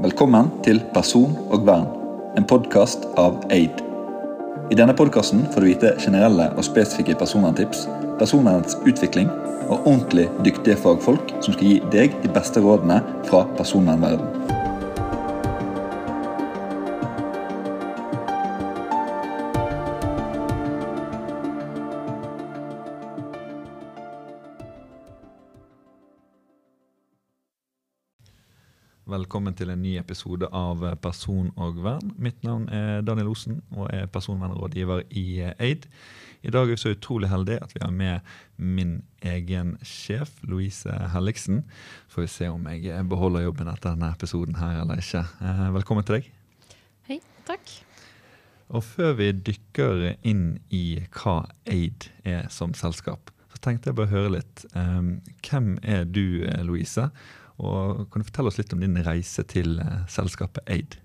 Velkommen til Person og vern, en podkast av Aid. I denne podkasten får du vite generelle og spesifikke personverntips, personvernets utvikling og ordentlig dyktige fagfolk som skal gi deg de beste rådene fra personvernverden. Til en ny episode av Person og vern. Mitt navn er Daniel Osen og er personvernrådgiver i Aid. I dag er vi så utrolig heldige at vi har med min egen sjef, Louise Helligsen. Får vi se om jeg beholder jobben etter denne episoden her eller ikke. Eh, velkommen til deg. Hei, takk. Og før vi dykker inn i hva Aid er som selskap, så tenkte jeg bare høre litt. Um, hvem er du, Louise? Og kan du fortelle oss litt om din reise til uh, selskapet Aid?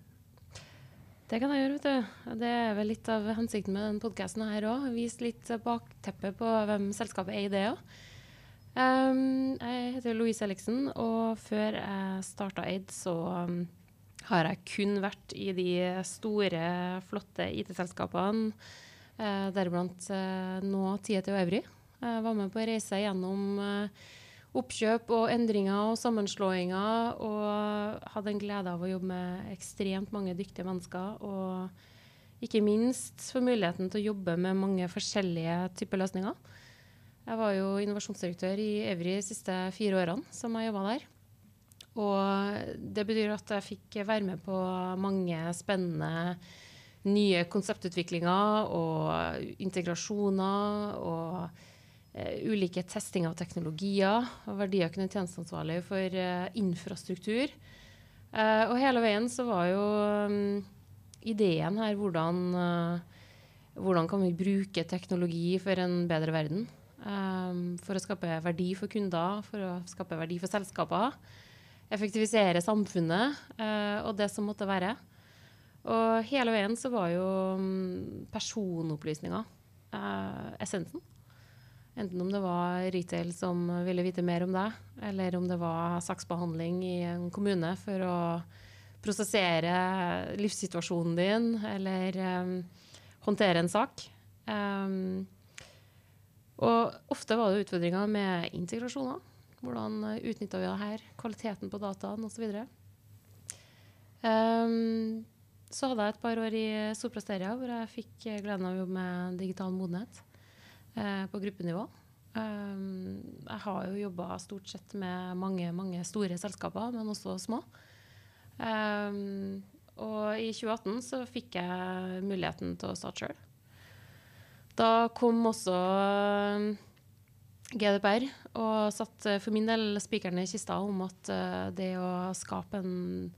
Det kan jeg gjøre, vet du. Det er vel litt av hensikten med denne podkasten her òg. Vise litt bakteppet på hvem selskapet Aid er. Um, jeg heter Louise Elliksen, og før jeg starta Aid, så um, har jeg kun vært i de store, flotte IT-selskapene, uh, deriblant uh, nå Tieto Evry. Jeg var med på reise gjennom uh, oppkjøp og endringer og sammenslåinger. Og hadde en glede av å jobbe med ekstremt mange dyktige mennesker. Og ikke minst få muligheten til å jobbe med mange forskjellige typer løsninger. Jeg var jo innovasjonsdirektør i Evry de siste fire årene som jeg jobba der. Og det betyr at jeg fikk være med på mange spennende nye konseptutviklinger og integrasjoner. og ulike testing av teknologier. og Verdier kunne tjenesteansvarlig for uh, infrastruktur. Uh, og hele veien så var jo um, ideen her hvordan, hvordan kan vi bruke teknologi for en bedre verden? For å skape verdi for kunder, for å skape verdi for selskaper. Effektivisere samfunnet og det som måtte være. Og hele veien så var jo um, personopplysninger essensen. Enten om det var retail som ville vite mer om deg, eller om det var saksbehandling i en kommune for å prosessere livssituasjonen din, eller um, håndtere en sak. Um, og ofte var det utfordringer med integrasjoner. Hvordan utnytta vi det her? Kvaliteten på dataen osv. Um, så hadde jeg et par år i Soprasteria hvor jeg fikk gleden av å jobbe med digital modenhet på gruppenivå. Um, jeg har jo jobba stort sett med mange, mange store selskaper, men også små. Um, og i 2018 så fikk jeg muligheten til å starte sjøl. Da kom også GDPR og satte for min del spikeren i kista om at det å skape en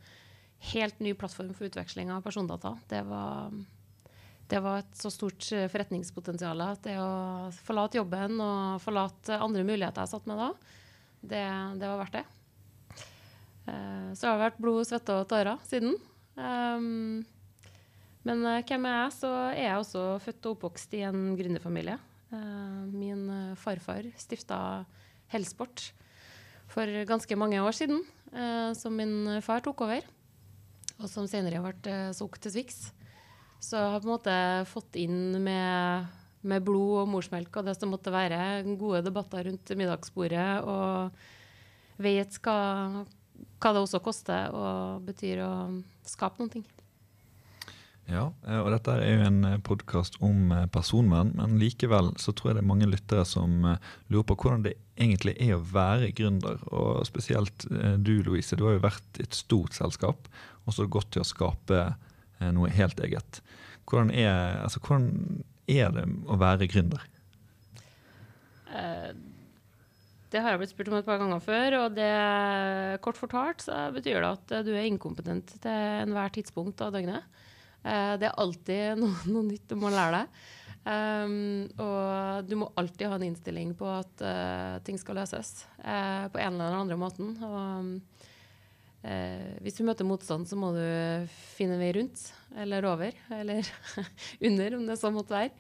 helt ny plattform for utveksling av persondata, det var det var et så stort eh, forretningspotensial at det å forlate jobben og forlate andre muligheter jeg satt med da, det, det var verdt det. Uh, så det har vært blod, svette og tårer siden. Um, men hvem er jeg? Så er jeg også født og oppvokst i en gründerfamilie. Min farfar stifta Hellsport for ganske mange år siden, som min far tok over. Og som senere vært solgt til Swix. Så jeg har på en måte fått inn med, med, blod og morsmelk og det som måtte være gode debatter rundt middagsbordet, og vet hva, hva det også koster og betyr å skape noen ting. Ja, eh, og dette er jo en eh, podkast om eh, personvern, men likevel så tror jeg det er mange lyttere som lurer på hvordan det egentlig er å være gründer. Og spesielt du, Louise, du har jo vært i et stort selskap og så gått til å skape noe helt eget. Hvordan er, altså, hvordan er det å være gründer? Uh, det har jeg blitt spurt om et par ganger før. og det, Kort fortalt så betyr det at du er inkompetent til enhver tidspunkt av døgnet. Uh, det er alltid noe, noe, nytt du må lære deg. Um, og du må alltid ha en innstilling på at uh, ting skal løses på en eller annen måten. Og Eh, hvis du møter motstand, så må du finne en vei rundt, eller over, eller under, om det så måtte være.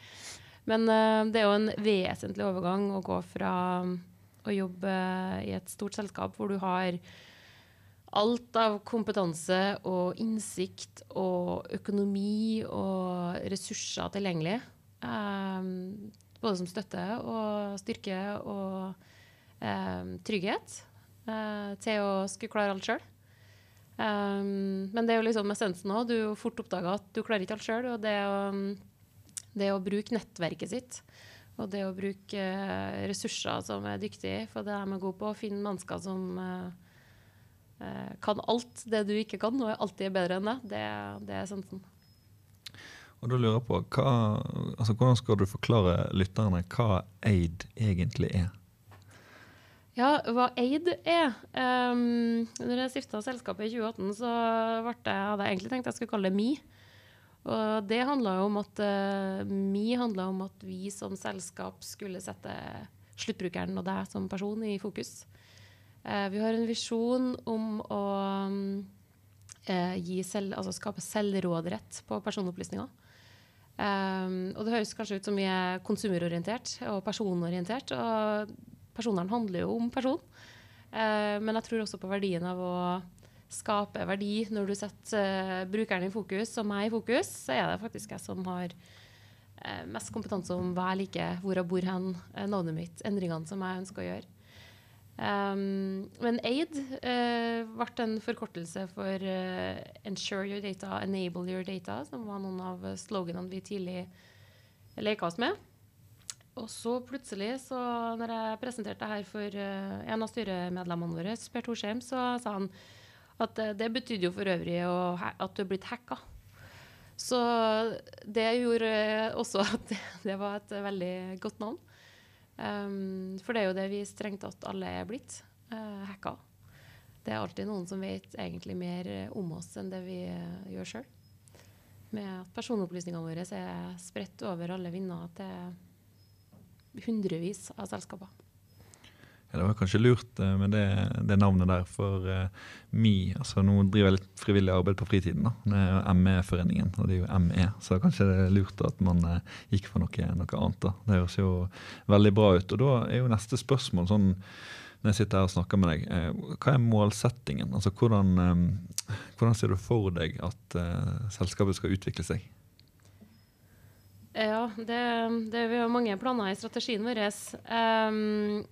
Men eh, det er jo en vesentlig overgang å gå fra å jobbe i et stort selskap hvor du har alt av kompetanse og innsikt og økonomi og ressurser tilgjengelig. Eh, både som støtte og styrke og um, trygghet uh, til å skulle klare alt sjøl. Um, men det er jo liksom essensen òg. Du fort oppdaga at du klarer ikke alt sjøl. Og det å, det å, bruke nettverket sitt og det å bruke uh, ressurser som er dyktige, for det er de god på, å finne mennesker som uh, kan alt det du ikke kan, og alltid er bedre enn deg, det, det er essensen. Og da lurer jeg på, hva, altså, Hvordan skal du forklare lytterne hva AID egentlig er? Ja, hva AID er um, Når jeg stifta selskapet i 2018, så jeg, hadde jeg egentlig tenkt jeg skulle kalle det MI. Og det handla om at uh, MI handla om at vi som selskap skulle sette sluttbrukeren og deg som person i fokus. Uh, vi har en visjon om å uh, selv, altså skape selvråderett på personopplysninger. Um, og det høres kanskje ut som vi er konsumerorientert og personorientert. Og personvern handler jo om person. Eh, men jeg tror også på verdien av å skape verdi når du setter uh, brukeren i fokus og meg i fokus. Så er det faktisk jeg som har uh, mest kompetanse om hva jeg liker, hvor jeg bor hen, navnet mitt, endringene som jeg ønsker å gjøre. Um, men AID uh, ble en forkortelse for uh, 'Ensure your data, enable your data', som var noen av sloganene vi tidlig leka oss med. Og så plutselig, så når jeg presenterte det her for uh, en av styremedlemmene våre, Per Torsheim, så sa han at det betydde jo for øvrig at du er blitt hacka. Så det gjorde også at det, var et veldig godt navn. Um, for det er jo det vi strengt tatt alle er blitt. Uh, hacka. Det er alltid noen som vet egentlig mer om oss enn det vi gjør sjøl. Med at personopplysningene våre er spredt over alle vinder til hundrevis av selskaper. Ja, det var kanskje lurt uh, med det, det, navnet der, for uh, MI altså Nå driver jeg litt frivillig arbeid på fritiden. da, Det er ME-foreningen, og det er jo ME. Så kanskje det er lurt at man uh, gikk for noe, noe, annet. da. Det høres jo veldig bra ut. Og da er jo neste spørsmål sånn når jeg sitter her og snakker med deg, hva er målsettingen? Altså hvordan, hvordan ser du for deg at selskapet skal utvikle seg? Ja, det, det, vi har mange planer i strategien vår. Um,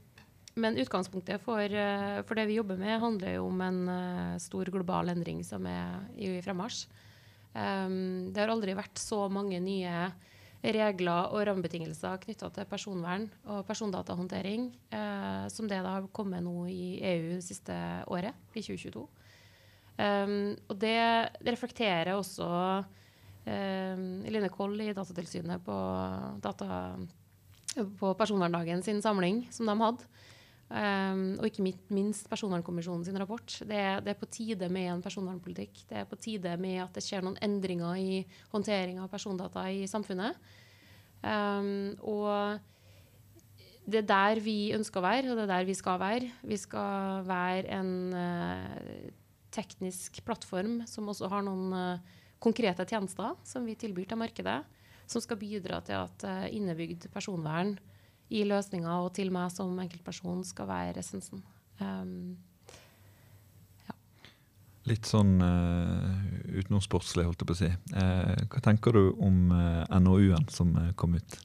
men utgangspunktet for, eh, for, det vi jobber med, handler jo om en uh, stor global endring som er i fremmarsj. Um, det har aldri vært så mange nye regler og rammebetingelser knytta til personvern og persondatahåndtering uh, som det da har kommet nå i EU det siste året, i 2022. Um, og det reflekterer også Eline Koll i Datatilsynet på, data, på personverndagen sin samling som de hadde. Um, og ikke minst Personvernkommisjonen sin rapport. Det, det, er på tide med en personvernpolitikk. Det er på tide med at det skjer noen endringer i håndtering av persondata i samfunnet. Um, og det er der vi ønsker å være, og det er der vi skal være. Vi skal være en uh, teknisk plattform som også har noen uh, konkrete tjenester som vi tilbyr til markedet, som skal bidra til at uh, innebygd personvern i løsninga og til meg som enkeltperson skal være essensen. Um, ja. Litt sånn uh, utenomsportslig, holdt jeg på å si. Uh, hva tenker du om uh, NOU-en som kom ut?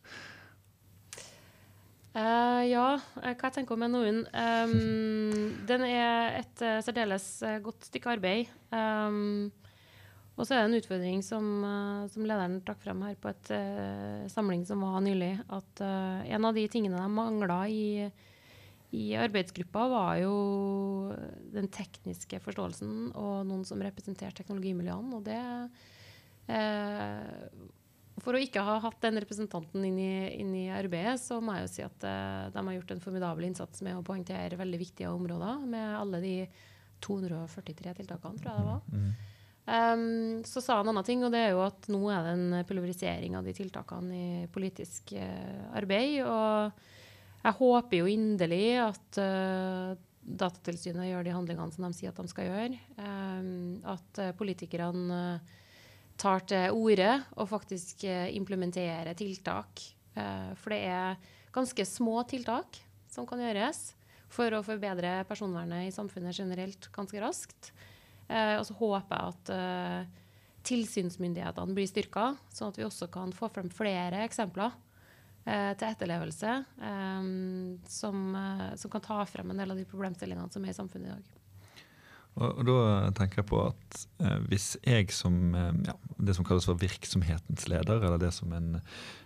Ja, hva jeg tenker om NOU-en? Um, den er et særdeles godt stykke arbeid. Um, og så er det en utfordring som, uh, som lederen trakk frem her på et uh, samling som var nylig, at uh, en av de tingene de mangla i, i, arbeidsgruppa, var jo den tekniske forståelsen og noen som representerte teknologimiljøene. Og det For å ikke ha hatt den representanten inn i, inn i arbeidet, så må jeg jo si at de har gjort en formidabel innsats med å poengtere veldig viktige områder med alle de 243 tiltakene, tror jeg det var. Mm. Um, så sa han en annen ting, og det er jo at nå er det en pulverisering av de tiltakene i politisk uh, arbeid. Og jeg håper jo inderlig at uh, Datatilsynet gjør de handlingene som de sier at de skal gjøre. Um, at uh, politikerne tar til orde og faktisk implementerer tiltak. for det er ganske små tiltak som kan gjøres. for å forbedre personvernet i samfunnet generelt ganske raskt. Eh, og så håper jeg at eh, tilsynsmyndighetene blir styrka, sånn at vi også kan få frem flere eksempler eh, til etterlevelse som, som, kan ta frem en del av de problemstillingene som er i samfunnet i dag. Og, og Da tenker jeg på at hvis jeg som ja, det som kalles for virksomhetens leder, eller det som en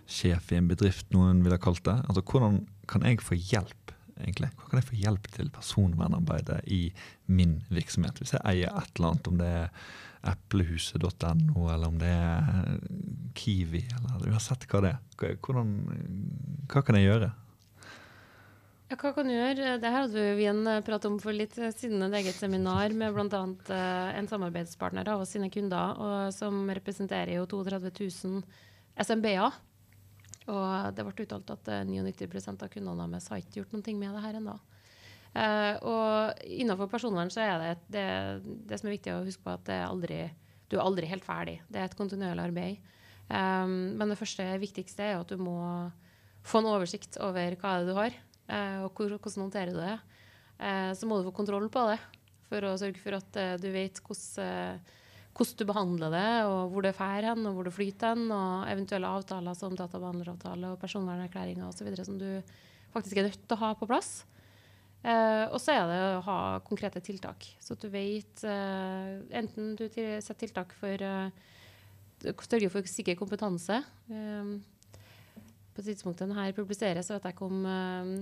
sjef i en bedrift noen ville kalt det, altså hvordan kan jeg få hjelp egentlig? Hva kan jeg få hjelp til personvernarbeidet i min virksomhet? Hvis jeg eier et eller annet, om det er eplehuset.no, eller om det er Kiwi, eller uansett hva det er. Hvordan, hva kan jeg gjøre? Ja, hva kan du gjøre? Det her hadde vi en prat om for litt siden et eget seminar med bl.a. Eh, en samarbeidspartner av oss sine kunder, som representerer jo 32 000 SMB-er. Og det ble uttalt at 99 eh, av kundene deres har ikke gjort noe med det her ennå. Uh, og innenfor personvern så er det, det, det som er viktig å huske på, at aldri, du er aldri helt ferdig. Det er et kontinuerlig arbeid. Um, men det første viktigste er at du må få en oversikt over hva er du har, uh, og hvor, hvordan håndterer du det. Uh, så må du få kontroll på det for å sørge for at du vet hvordan hvordan du behandler det, og hvor det fær hen, og hvor det flyter hen, og eventuelle avtaler som databehandleravtale og personvernerklæringer osv. som du faktisk er nødt til å ha på plass. Eh, og så er det å ha konkrete tiltak, så at du vet eh, Enten du setter tiltak for eh, sørger for sikker kompetanse. Eh, på tidspunktet denne publiseres, vet jeg ikke om eh,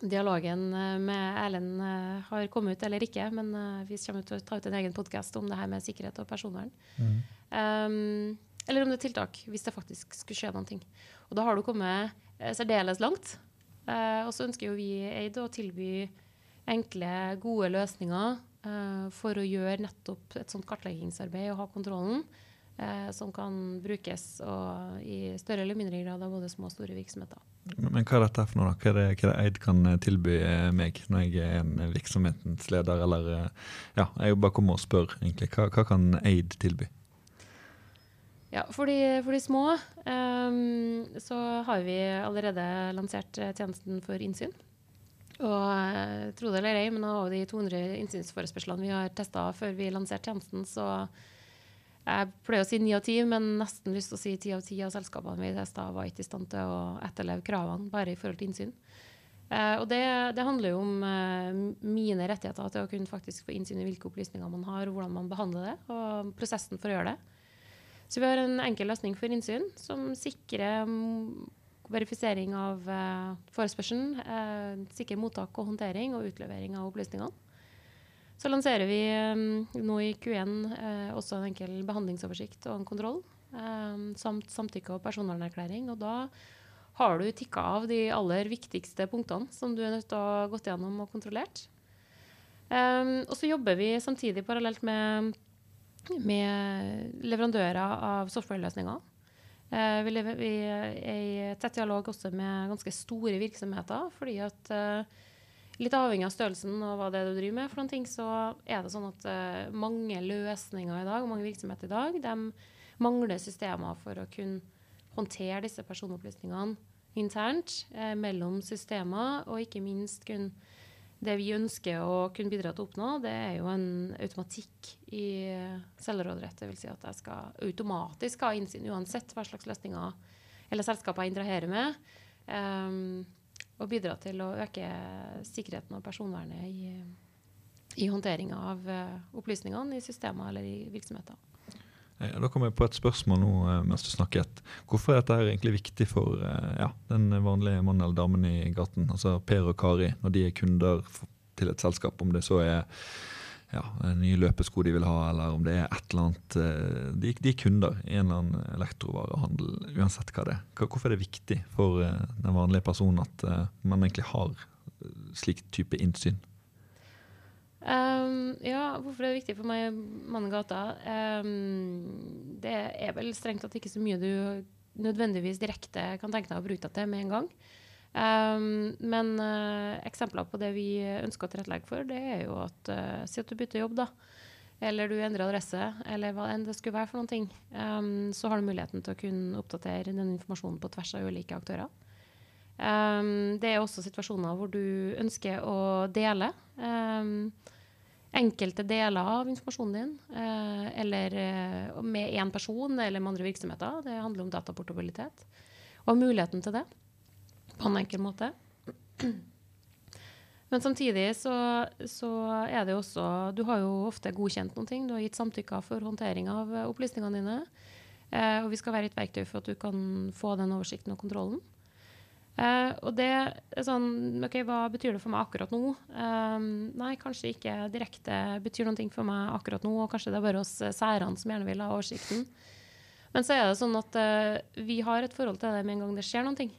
dialogen eh, med Erlend eh, har kommet ut eller ikke, men eh, vi kommer til å ta ut en egen podkast om det her med sikkerhet og personvern. Mm. Um, eller om det er tiltak, hvis det faktisk skulle skje noen ting. Og da har du kommet særdeles langt. Uh, og så ønsker jo vi Eid å tilby enkle, gode løsninger uh, for å gjøre nettopp et sånt kartleggingsarbeid og ha kontrollen som kan brukes i større eller mindre grad av både små og store virksomheter. Men, hva er dette for noe? Hva er, det, hva er det Eid kan eh, tilby eh, meg når jeg er en virksomhetens leder? Eller eh, ja, jeg bare kommer og spør, egentlig. Hva, hva kan Eid tilby? Ja, for de, for de små um, så har vi allerede lansert tjenesten for innsyn. Og tro det eller ei, men av de 200 innsynsforespørslene vi har testa før vi lanserte tjenesten, så jeg pleier å si ni av ti, men nesten lyst til å si ti av ti av selskapene vi testa, var ikke i stand til å etterleve kravene bare i forhold til innsyn. Uh, og det, det, handler jo om uh, mine rettigheter til å kunne faktisk få innsyn i hvilke opplysninger man har, og hvordan man behandler det, og prosessen for å gjøre det. Så vi har en enkel løsning for innsyn som sikrer verifisering av uh, forespørselen, sikrer mottak og håndtering og utlevering av opplysningene. Så lanserer vi um, nå i Q1 uh, også en enkel behandlingsoversikt og en kontroll. Um, samt samtykke og personvernerklæring. Og da har du tikka av de aller viktigste punktene som du er nødt til å ha gått gjennom og kontrollert. Um, og så jobber vi samtidig parallelt med, med leverandører av softwareløsninger. Uh, vi, lever, vi er i tett dialog også med ganske store virksomheter. fordi at uh, Litt avhengig av størrelsen og hva det er du driver med, for noen ting, så er det sånn at uh, mange løsninger i dag, mange virksomheter i dag, de mangler systemer for å kunne håndtere disse personopplysningene internt uh, mellom systemer, og ikke minst kun det vi ønsker å kunne bidra til å oppnå, det er jo en automatikk i selvråderett. Dvs. Si at jeg skal automatisk ha innsyn uansett hva slags løsninger eller selskaper jeg interagerer med. Um, og bidra til å øke sikkerheten og personvernet i, i håndteringa av uh, opplysningene i systemer eller i virksomheter. Ja, da kom jeg på et spørsmål nå uh, mens du snakket. Hvorfor er dette egentlig viktig for ja, den vanlige mannen eller damen i gaten, altså Per og Kari, når de er kunder til et selskap, om det så er ja, nye løpesko de vil ha, eller om det er et eller annet eh, De, de er kunder i en eller annen elektrovarehandel, uansett hva det er. Hvorfor er det viktig for eh, den vanlige personen at eh, man egentlig har slik type innsyn? Um, ja, hvorfor er det viktig for meg, i gata? Um, det er vel strengt tatt ikke så mye du nødvendigvis direkte kan tenke deg å bruke det til med en gang. Um, men uh, eksempler på det vi ønsker å tilrettelegge for, det er jo at uh, Si at du bytter jobb, da. Eller du endrer adresse, eller hva enn det skulle være for noen ting. Um, så har du muligheten til å kunne oppdatere den informasjonen på tvers av ulike aktører. Um, det er også situasjoner hvor du ønsker å dele enkelte deler av informasjonen din, uh, eller med én person eller med andre virksomheter. Det handler om dataportabilitet. Og muligheten til det på en enkel måte. Men samtidig så, så, er det jo også Du har jo ofte godkjent noen ting. Du har gitt samtykker for håndtering av opplysningene dine. Eh, og vi skal være et verktøy for at du kan få den oversikten og kontrollen. Eh, og det er sånn OK, hva betyr det for meg akkurat nå? Eh, nei, kanskje ikke direkte betyr noen ting for meg akkurat nå, og kanskje det er bare oss særene som gjerne vil ha oversikten. Men så er det sånn at uh, vi har et forhold til det med en gang det skjer noen ting.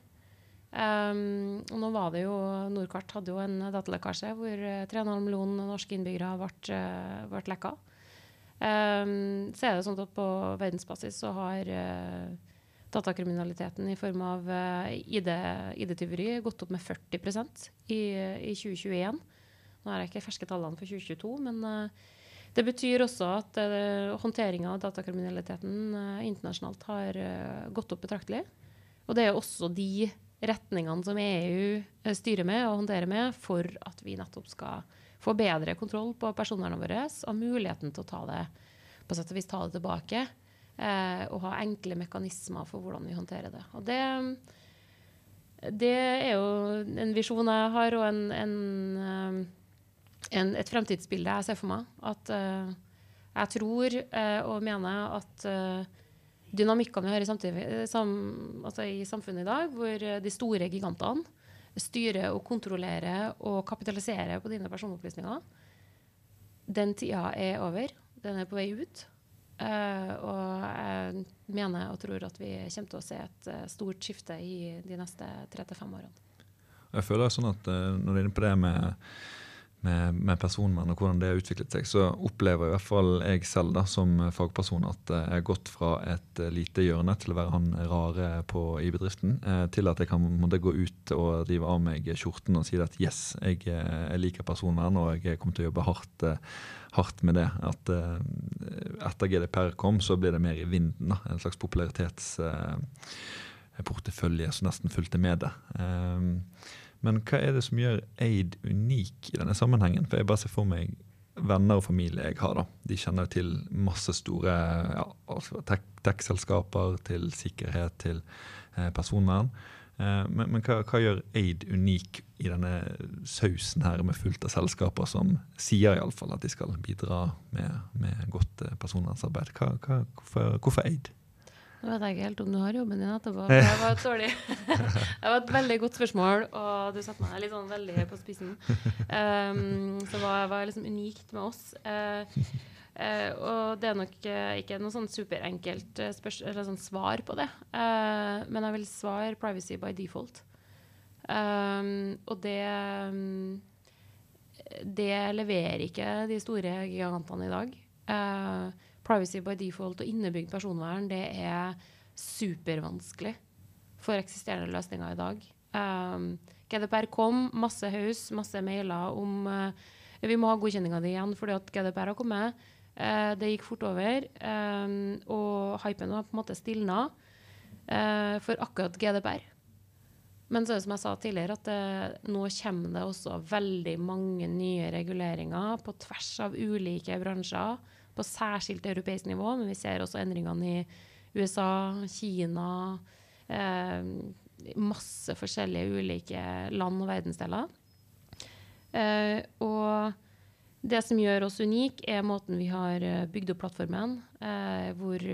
Um, og nå var det jo Nordkart hadde jo en datalekkasje hvor 3,5 millioner norske innbyggere ble, ble lekka. Um, så er det sånn at på verdensbasis så har uh, datakriminaliteten i form av uh, ID-tyveri ID gått opp med 40 i, i 2021. Nå har jeg ikke ferske tallene for 2022, men uh, det betyr også at uh, eh, håndteringa av datakriminaliteten uh, internasjonalt har gått opp betraktelig. Og det er også de retningene som EU styrer med og håndterer med for at vi nettopp skal få bedre kontroll på personvernet vårt og muligheten til å ta det på sett og vis ta det tilbake eh, og ha enkle mekanismer for hvordan vi håndterer det. Og det, det er jo en visjon jeg har, og en, en, eh, en, et fremtidsbilde jeg ser for meg. At eh, jeg tror eh, og mener at uh, dynamikkene vi har i, samtidig, sam, altså i, samfunnet i dag, hvor de store gigantene styrer og kontrollerer og kapitaliserer på dine personopplysninger, den tida er over. Den er på vei ut. Uh, og jeg mener og tror at vi kommer til å se et uh, stort skifte i de neste tre til fem årene. Jeg føler sånn at uh, Når du er inne på det med, med, med, personvern og hvordan det har utviklet seg, så opplever i hvert fall jeg selv da, som fagperson at jeg har gått fra et lite hjørne til å være han rare på, i bedriften, til at jeg kan måtte gå ut og rive av meg skjorten og si at yes, jeg, jeg liker personvern og jeg kommer til å jobbe hardt hardt med det. At eh, etter GDPR kom, så ble det mer i vinden. Da. En slags popularitetsportefølje eh, som nesten fulgte med det. Um, men hva er det som gjør Aid unik i denne sammenhengen? For jeg bare ser for meg venner og familie jeg har. da. De kjenner til masse store ja, altså tech-selskaper, til sikkerhet, til eh, personvern. Eh, men, men hva, hva, gjør Aid unik i denne sausen her med fullt av selskaper som sier i alle fall at de skal bidra med, med godt eh, personvernsarbeid? Hvorfor, hvorfor Aid? Nå vet jeg ikke helt om du har jobben din etterpå. Det var et dårlig Det var et veldig godt spørsmål, og du satte meg litt sånn veldig på spissen. Um, så hva var liksom unikt med oss? Uh, Uh, og det er nok uh, ikke noe sånn superenkelt uh, sånn svar på det. men jeg vil svare privacy by default. Um, og det um, Det leverer ikke de store gigantene i dag. Privacy by default og innebygd personvern det er supervanskelig for eksisterende løsninger i dag. Um, GDPR kom, masse haus, masse mailer om vi må ha godkjenninga di igjen fordi at GDPR har kommet. Uh, det gikk fort over, um, og hypen var på en måte stilna uh, for akkurat GDPR. Men så er det som jeg sa tidligere, at det, nå kommer det også veldig mange nye reguleringer på tvers av ulike bransjer, på særskilt europeisk nivå. Men vi ser også endringene i USA, Kina eh, Masse forskjellige ulike land og verdensdeler. Eh, og det som gjør oss unike, er måten vi har eh, bygd opp plattformen, eh, hvor,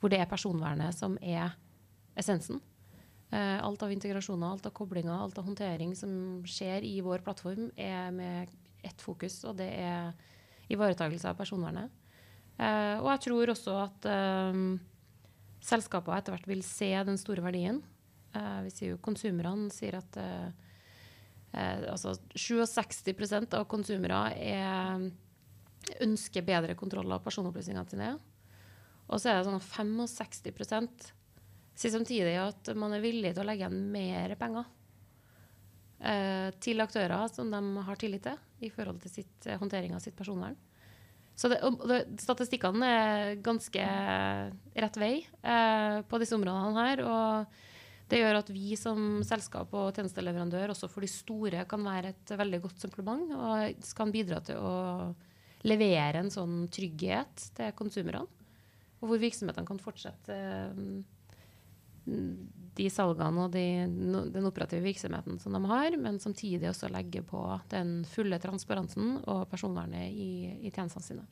hvor, det er personvernet som er essensen. Eh, alt av integrasjoner, alt av koblinger, alt av håndtering som skjer i vår plattform, er med ett fokus, og det er ivaretakelse av personvernet. Eh, og jeg tror også at eh, selskaper etter hvert vil se den store verdien. Eh, vi sier jo Konsumerne sier at eh, altså 67 av konsumere er, ønsker bedre kontroll av personopplysningene sine. Og så er det sånn 65 sier samtidig at man er villig til å legge igjen mer penger til aktører som de har tillit til i forhold til sitt, eh, håndtering av sitt personvern. Så det, det, Statistikkene er ganske rett vei eh, på disse områdene her. og Det gjør at vi som selskap og tjenesteleverandør også for de store kan være et veldig godt supplement og kan bidra til å levere en sånn trygghet til konsumerne. Og hvor virksomhetene kan fortsette de salgene og de, den operative virksomheten som de har, men samtidig også legge på den fulle transparensen og personvernet i, i tjenestene sine.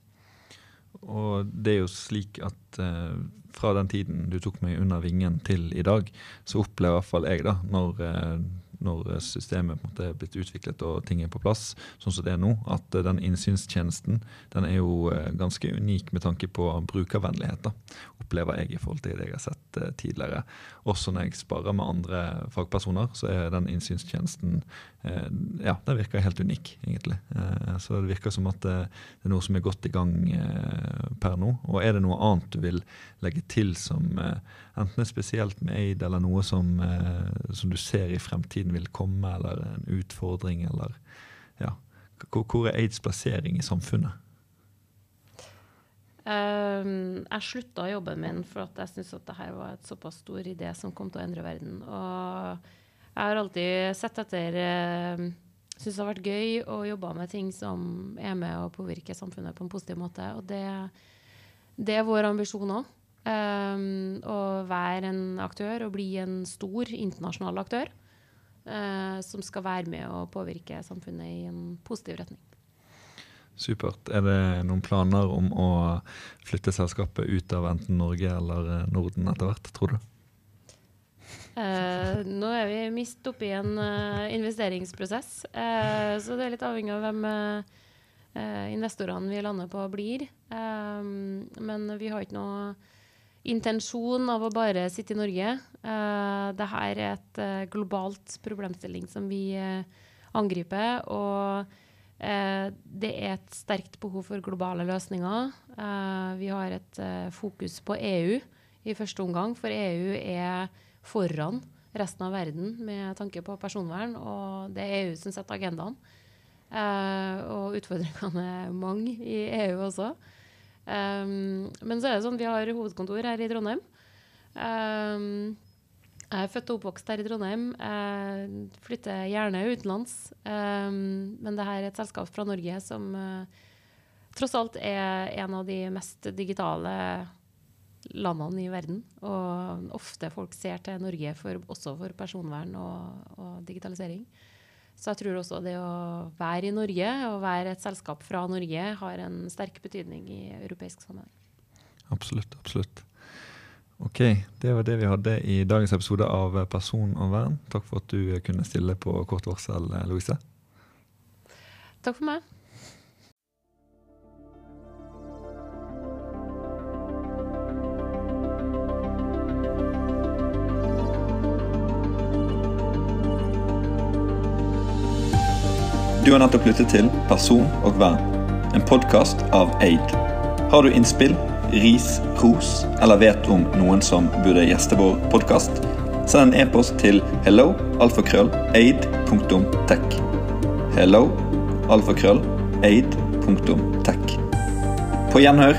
Og det er jo slik at eh, fra den tiden du tok meg under vingen til i dag, så opplever i jeg, da, når eh, når systemet på en måte er blitt utviklet og ting er på plass, sånn som det er nå, at eh, den innsynstjenesten den er jo eh, ganske unik med tanke på brukervennlighet. da, Opplever jeg i forhold til det jeg har sett tidligere. Også når jeg sparer med andre fagpersoner, så er den innsynstjenesten ja, den virker helt unik, egentlig. Så det virker som at det, er noe som er godt i gang per nå. Og er det noe annet du vil legge til som enten er spesielt med Aid, eller noe som, som du ser i fremtiden vil komme, eller en utfordring, eller ja. Hvor, hvor er aids plassering i samfunnet? Um, jeg slutta jobben min for at jeg syntes at dette var et såpass stor idé som kom til å endre verden. Og jeg har alltid sett etter uh, Syns det har vært gøy å jobbe med ting som er med å påvirke samfunnet på en positiv måte. Og det, det er vår ambisjon òg. Um, ehm, å være en aktør og bli en stor internasjonal aktør uh, som skal være med å påvirke samfunnet i en positiv retning. Supert. Er det noen planer om å flytte selskapet ut av enten Norge eller eh, Norden etter hvert, tror du? Eh, nå er vi midt oppi en uh, investeringsprosess, eh, så det er litt avhengig av hvem investorene vi lander på, blir. men vi har ikke noe intensjon av å bare sitte i Norge. Uh, Dette er et uh, globalt problemstilling som vi uh, angriper. Og uh, det er et sterkt behov for globale løsninger. vi har et fokus på EU i første omgang, for EU er foran resten av verden med tanke på personvern. Og det er EU som setter agendaen. og utfordringene er mange i EU også. Um, men så er det sånn, vi har hovedkontor her i Trondheim. Um, jeg er født og oppvokst her i Trondheim. Jeg flytter gjerne utenlands. Um, men dette er et selskap fra Norge som uh, tross alt er en av de mest digitale landene i verden. Og ofte folk ser til Norge for, også for personvern og, og digitalisering. Så jeg tror også det å være i Norge og være et selskap fra Norge har en sterk betydning i europeisk sammenheng. Absolutt. Absolutt. Ok, det var det vi hadde i dagens episode av Person og vern. Takk for at du kunne stille på kort varsel, Louise. Takk for meg. Du har nettopp lyttet til Person og vern, en podkast av Aid. Har du innspill, ris, ros eller vet om noen som burde gjeste vår podkast? Send en e-post til hello alfakrøll.aid.tech. Hello alfakrøll.aid.tech. På gjenhør